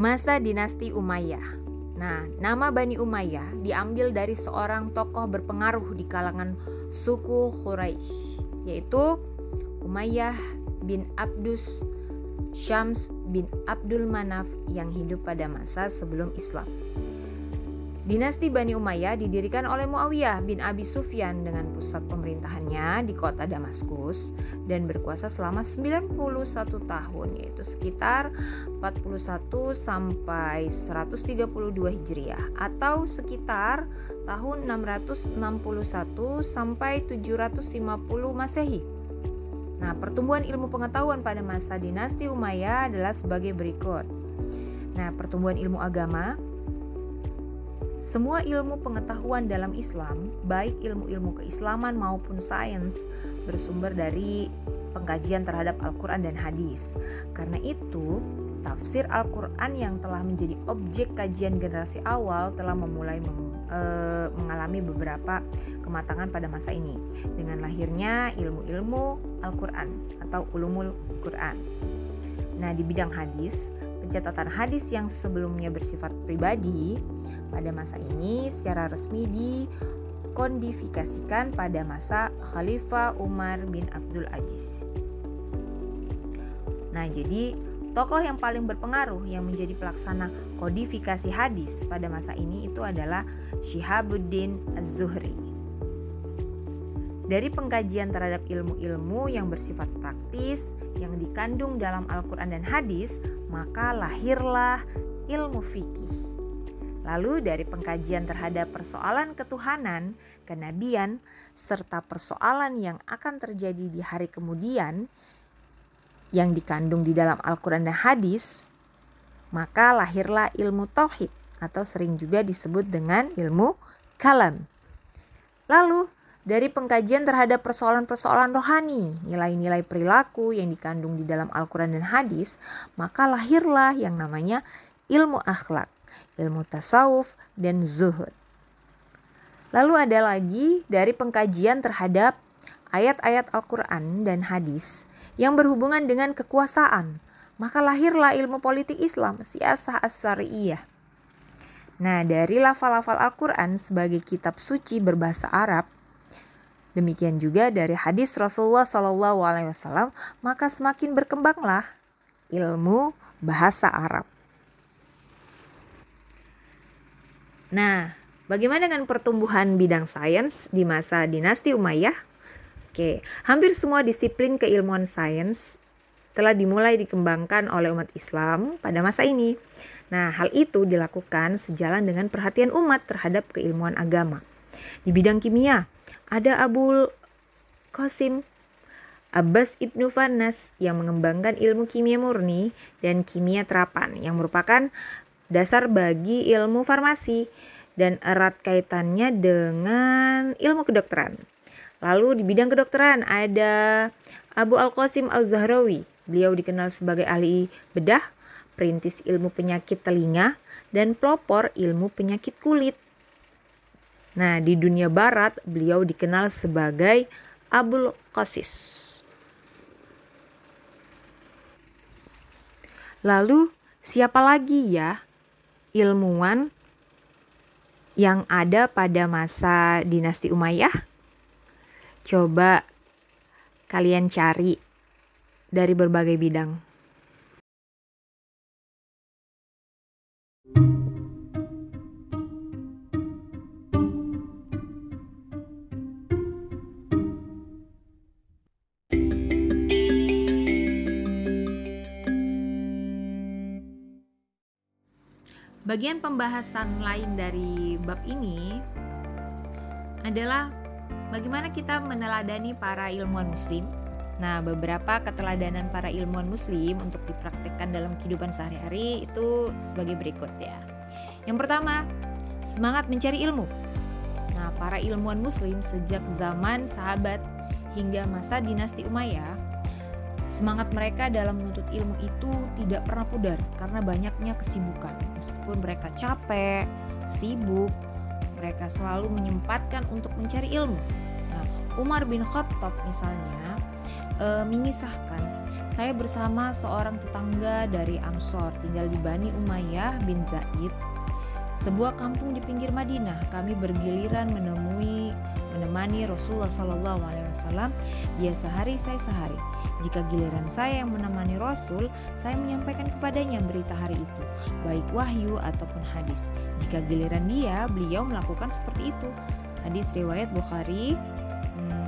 Masa dinasti Umayyah. Nah, nama Bani Umayyah diambil dari seorang tokoh berpengaruh di kalangan suku Quraisy, yaitu Umayyah bin Abdus Syams bin Abdul Manaf yang hidup pada masa sebelum Islam. Dinasti Bani Umayyah didirikan oleh Muawiyah bin Abi Sufyan dengan pusat pemerintahannya di kota Damaskus dan berkuasa selama 91 tahun yaitu sekitar 41 sampai 132 Hijriah atau sekitar tahun 661 sampai 750 Masehi. Nah, pertumbuhan ilmu pengetahuan pada masa dinasti Umayyah adalah sebagai berikut. Nah, pertumbuhan ilmu agama semua ilmu pengetahuan dalam Islam, baik ilmu-ilmu keislaman maupun sains, bersumber dari pengkajian terhadap Al-Quran dan hadis. Karena itu, tafsir Al-Quran yang telah menjadi objek kajian generasi awal telah memulai mem, e, mengalami beberapa kematangan pada masa ini dengan lahirnya ilmu-ilmu Al-Quran atau ulumul Quran. Nah, di bidang hadis, pencatatan hadis yang sebelumnya bersifat pribadi pada masa ini secara resmi dikodifikasikan pada masa Khalifah Umar bin Abdul Aziz. Nah, jadi tokoh yang paling berpengaruh yang menjadi pelaksana kodifikasi hadis pada masa ini itu adalah Syihabuddin Az-Zuhri. Dari pengkajian terhadap ilmu-ilmu yang bersifat praktis yang dikandung dalam Al-Quran dan hadis, maka lahirlah ilmu fikih. Lalu dari pengkajian terhadap persoalan ketuhanan, kenabian, serta persoalan yang akan terjadi di hari kemudian yang dikandung di dalam Al-Quran dan hadis, maka lahirlah ilmu tauhid atau sering juga disebut dengan ilmu kalam. Lalu dari pengkajian terhadap persoalan-persoalan rohani, nilai-nilai perilaku yang dikandung di dalam Al-Quran dan hadis, maka lahirlah yang namanya ilmu akhlak ilmu tasawuf, dan zuhud. Lalu ada lagi dari pengkajian terhadap ayat-ayat Al-Quran dan hadis yang berhubungan dengan kekuasaan. Maka lahirlah ilmu politik Islam, siasah as-syari'iyah. Nah, dari lafal-lafal Al-Quran sebagai kitab suci berbahasa Arab, demikian juga dari hadis Rasulullah SAW, maka semakin berkembanglah ilmu bahasa Arab. Nah, bagaimana dengan pertumbuhan bidang sains di masa dinasti Umayyah? Oke, hampir semua disiplin keilmuan sains telah dimulai dikembangkan oleh umat Islam pada masa ini. Nah, hal itu dilakukan sejalan dengan perhatian umat terhadap keilmuan agama. Di bidang kimia, ada Abul Qasim Abbas Ibnu Fanas yang mengembangkan ilmu kimia murni dan kimia terapan yang merupakan dasar bagi ilmu farmasi dan erat kaitannya dengan ilmu kedokteran. Lalu di bidang kedokteran ada Abu Al-Qasim Al-Zahrawi. Beliau dikenal sebagai ahli bedah, perintis ilmu penyakit telinga, dan pelopor ilmu penyakit kulit. Nah, di dunia barat beliau dikenal sebagai Abul Qasis. Lalu siapa lagi ya ilmuwan yang ada pada masa dinasti Umayyah? Coba kalian cari dari berbagai bidang. Bagian pembahasan lain dari bab ini adalah bagaimana kita meneladani para ilmuwan muslim. Nah, beberapa keteladanan para ilmuwan muslim untuk dipraktekkan dalam kehidupan sehari-hari itu sebagai berikut ya. Yang pertama, semangat mencari ilmu. Nah, para ilmuwan muslim sejak zaman sahabat hingga masa dinasti Umayyah Semangat mereka dalam menuntut ilmu itu tidak pernah pudar karena banyaknya kesibukan. Meskipun mereka capek, sibuk, mereka selalu menyempatkan untuk mencari ilmu. Nah, Umar bin Khattab misalnya e, mengisahkan saya bersama seorang tetangga dari Ansor tinggal di Bani Umayyah bin Zaid sebuah kampung di pinggir Madinah. Kami bergiliran menemui menemani Rasulullah Sallallahu Alaihi Wasallam. Dia sehari, saya sehari. Jika giliran saya yang menemani Rasul, saya menyampaikan kepadanya berita hari itu, baik wahyu ataupun hadis. Jika giliran dia, beliau melakukan seperti itu. Hadis riwayat Bukhari hmm,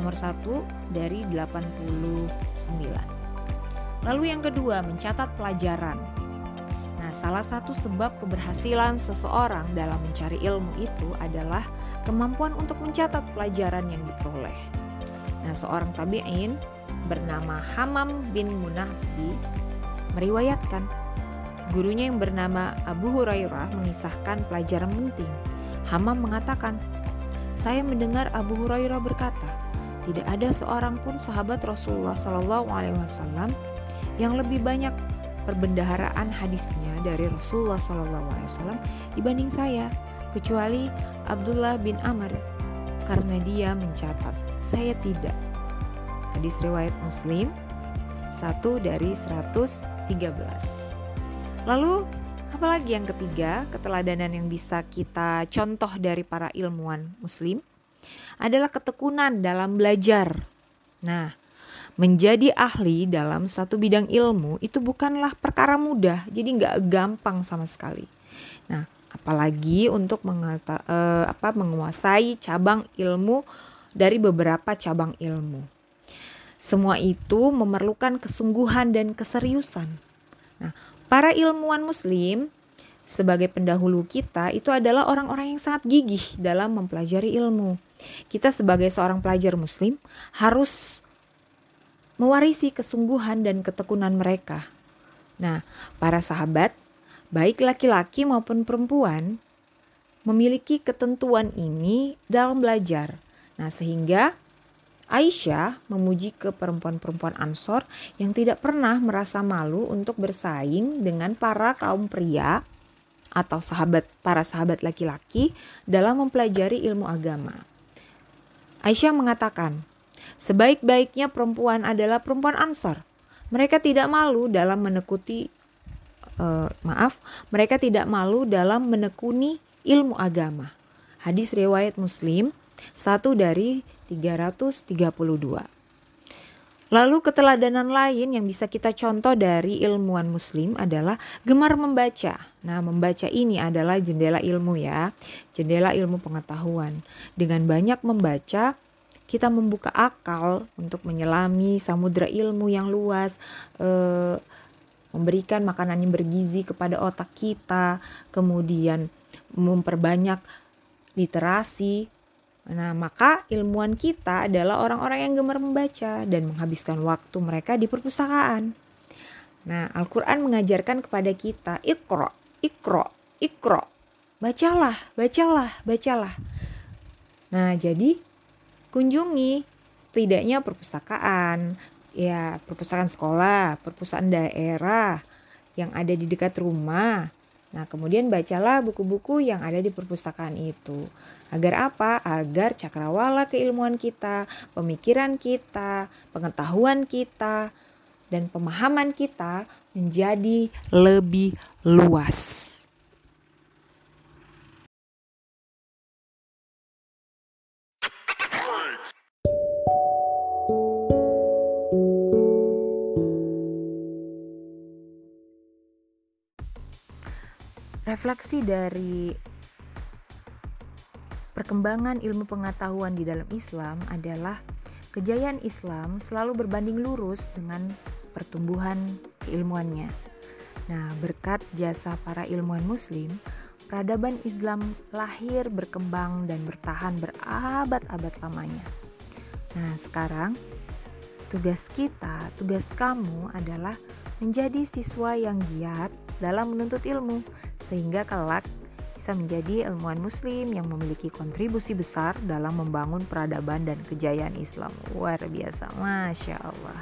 nomor satu dari 89. Lalu yang kedua, mencatat pelajaran. Nah, salah satu sebab keberhasilan seseorang dalam mencari ilmu itu adalah kemampuan untuk mencatat pelajaran yang diperoleh. Nah, seorang tabi'in bernama Hamam bin Munahbi meriwayatkan gurunya yang bernama Abu Hurairah mengisahkan pelajaran penting. Hamam mengatakan, "Saya mendengar Abu Hurairah berkata, tidak ada seorang pun sahabat Rasulullah Shallallahu alaihi wasallam yang lebih banyak perbendaharaan hadisnya dari Rasulullah SAW dibanding saya, kecuali Abdullah bin Amr karena dia mencatat, saya tidak. Hadis riwayat Muslim satu dari 113. Lalu apalagi yang ketiga, keteladanan yang bisa kita contoh dari para ilmuwan muslim adalah ketekunan dalam belajar. Nah, menjadi ahli dalam satu bidang ilmu itu bukanlah perkara mudah, jadi nggak gampang sama sekali. Nah, apalagi untuk mengata, eh, apa, menguasai cabang ilmu dari beberapa cabang ilmu. Semua itu memerlukan kesungguhan dan keseriusan. Nah, para ilmuwan Muslim sebagai pendahulu kita itu adalah orang-orang yang sangat gigih dalam mempelajari ilmu. Kita sebagai seorang pelajar Muslim harus mewarisi kesungguhan dan ketekunan mereka. Nah, para sahabat, baik laki-laki maupun perempuan, memiliki ketentuan ini dalam belajar. Nah, sehingga Aisyah memuji ke perempuan-perempuan Ansor yang tidak pernah merasa malu untuk bersaing dengan para kaum pria atau sahabat para sahabat laki-laki dalam mempelajari ilmu agama. Aisyah mengatakan, Sebaik-baiknya perempuan adalah perempuan Ansar. Mereka tidak malu dalam menekuti uh, maaf, mereka tidak malu dalam menekuni ilmu agama. Hadis riwayat Muslim satu dari 332. Lalu keteladanan lain yang bisa kita contoh dari ilmuwan muslim adalah gemar membaca. Nah, membaca ini adalah jendela ilmu ya, jendela ilmu pengetahuan. Dengan banyak membaca, kita membuka akal untuk menyelami samudera ilmu yang luas, eh, memberikan makanan yang bergizi kepada otak kita, kemudian memperbanyak literasi. Nah, maka ilmuwan kita adalah orang-orang yang gemar membaca dan menghabiskan waktu mereka di perpustakaan. Nah, Al-Quran mengajarkan kepada kita, ikro, ikro, ikro. Bacalah, bacalah, bacalah. Nah, jadi kunjungi setidaknya perpustakaan, ya perpustakaan sekolah, perpustakaan daerah yang ada di dekat rumah. Nah, kemudian bacalah buku-buku yang ada di perpustakaan itu. Agar apa? Agar cakrawala keilmuan kita, pemikiran kita, pengetahuan kita, dan pemahaman kita menjadi lebih luas. Refleksi dari perkembangan ilmu pengetahuan di dalam Islam adalah kejayaan Islam selalu berbanding lurus dengan pertumbuhan keilmuannya. Nah, berkat jasa para ilmuwan muslim, peradaban Islam lahir, berkembang dan bertahan berabad-abad lamanya. Nah, sekarang tugas kita, tugas kamu adalah menjadi siswa yang giat dalam menuntut ilmu sehingga kelak bisa menjadi ilmuwan muslim yang memiliki kontribusi besar dalam membangun peradaban dan kejayaan Islam. Luar biasa, Masya Allah.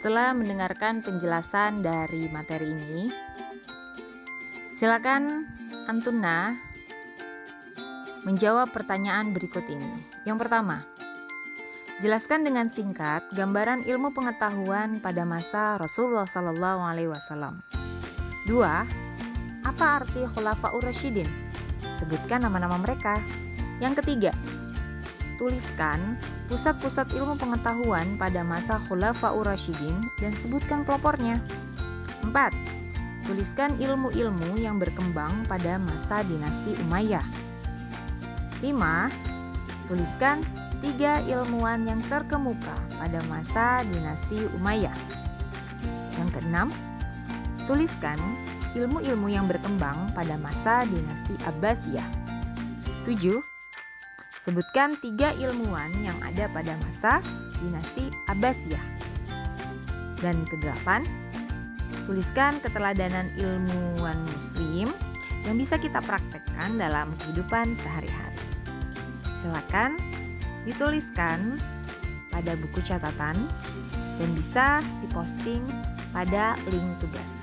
Setelah mendengarkan penjelasan dari materi ini, silakan Antuna menjawab pertanyaan berikut ini. Yang pertama, jelaskan dengan singkat gambaran ilmu pengetahuan pada masa Rasulullah Sallallahu Alaihi Wasallam. Dua, apa arti Khulafaur Rasyidin? Sebutkan nama-nama mereka. Yang ketiga, tuliskan pusat-pusat ilmu pengetahuan pada masa Khulafaur Rasyidin dan sebutkan pelopornya. 4. Tuliskan ilmu-ilmu yang berkembang pada masa dinasti Umayyah. 5. Tuliskan tiga ilmuwan yang terkemuka pada masa dinasti Umayyah. Yang keenam, tuliskan ilmu-ilmu yang berkembang pada masa dinasti Abbasiyah. 7. Sebutkan tiga ilmuwan yang ada pada masa dinasti Abbasiyah. Dan kedelapan, tuliskan keteladanan ilmuwan muslim yang bisa kita praktekkan dalam kehidupan sehari-hari. Silakan dituliskan pada buku catatan dan bisa diposting pada link tugas.